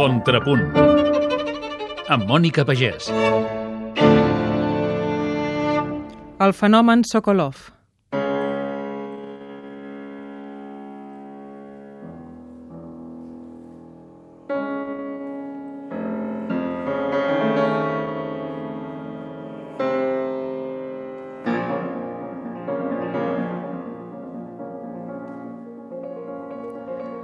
Contrapunt amb Mònica Pagès. El fenomen Sokolov.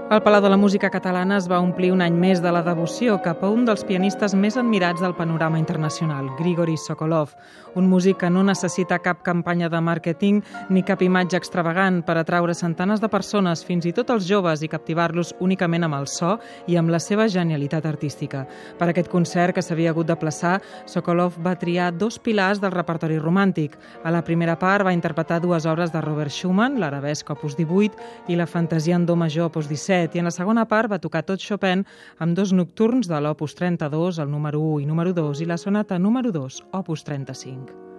El Palau de la Música Catalana es va omplir un any més de la devoció cap a un dels pianistes més admirats del panorama internacional, Grigori Sokolov, un músic que no necessita cap campanya de màrqueting ni cap imatge extravagant per atraure centenes de persones, fins i tot els joves, i captivar-los únicament amb el so i amb la seva genialitat artística. Per aquest concert que s'havia hagut de plaçar, Sokolov va triar dos pilars del repertori romàntic. A la primera part va interpretar dues obres de Robert Schumann, l'arabesc opus 18 i la fantasia en do major opus 17, i en la segona part va tocar tot Chopin amb dos nocturns de l'opus 32, el número 1 i número 2, i la sonata número 2, opus 35.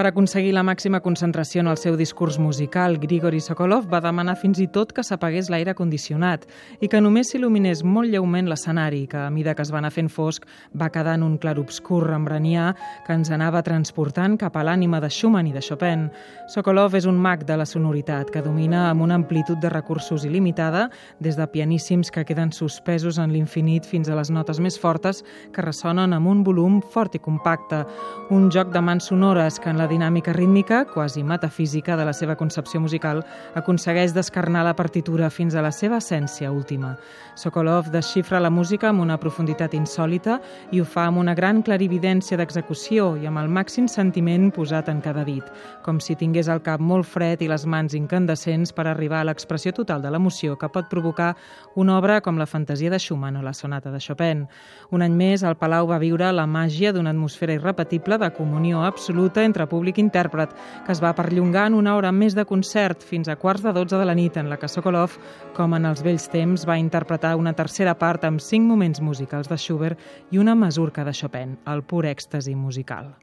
Per aconseguir la màxima concentració en el seu discurs musical, Grigori Sokolov va demanar fins i tot que s'apagués l'aire condicionat i que només s'il·luminés molt lleument l'escenari, que a mida que es va anar fent fosc va quedar en un clarobscur rembranià que ens anava transportant cap a l'ànima de Schumann i de Chopin. Sokolov és un mag de la sonoritat que domina amb una amplitud de recursos il·limitada, des de pianíssims que queden suspesos en l'infinit fins a les notes més fortes que ressonen amb un volum fort i compacte, un joc de mans sonores que en la dinàmica rítmica, quasi metafísica, de la seva concepció musical, aconsegueix descarnar la partitura fins a la seva essència última. Sokolov desxifra la música amb una profunditat insòlita i ho fa amb una gran clarividència d'execució i amb el màxim sentiment posat en cada dit, com si tingués el cap molt fred i les mans incandescents per arribar a l'expressió total de l'emoció que pot provocar una obra com la fantasia de Schumann o la sonata de Chopin. Un any més, el Palau va viure la màgia d'una atmosfera irrepetible de comunió absoluta entre públic intèrpret, que es va perllongar en una hora més de concert fins a quarts de 12 de la nit, en la que Sokolov, com en els vells temps, va interpretar una tercera part amb cinc moments musicals de Schubert i una masurca de Chopin, el pur èxtasi musical.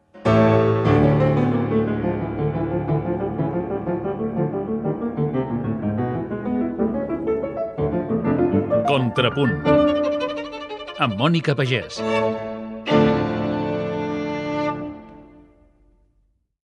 Contrapunt amb Mònica Pagès.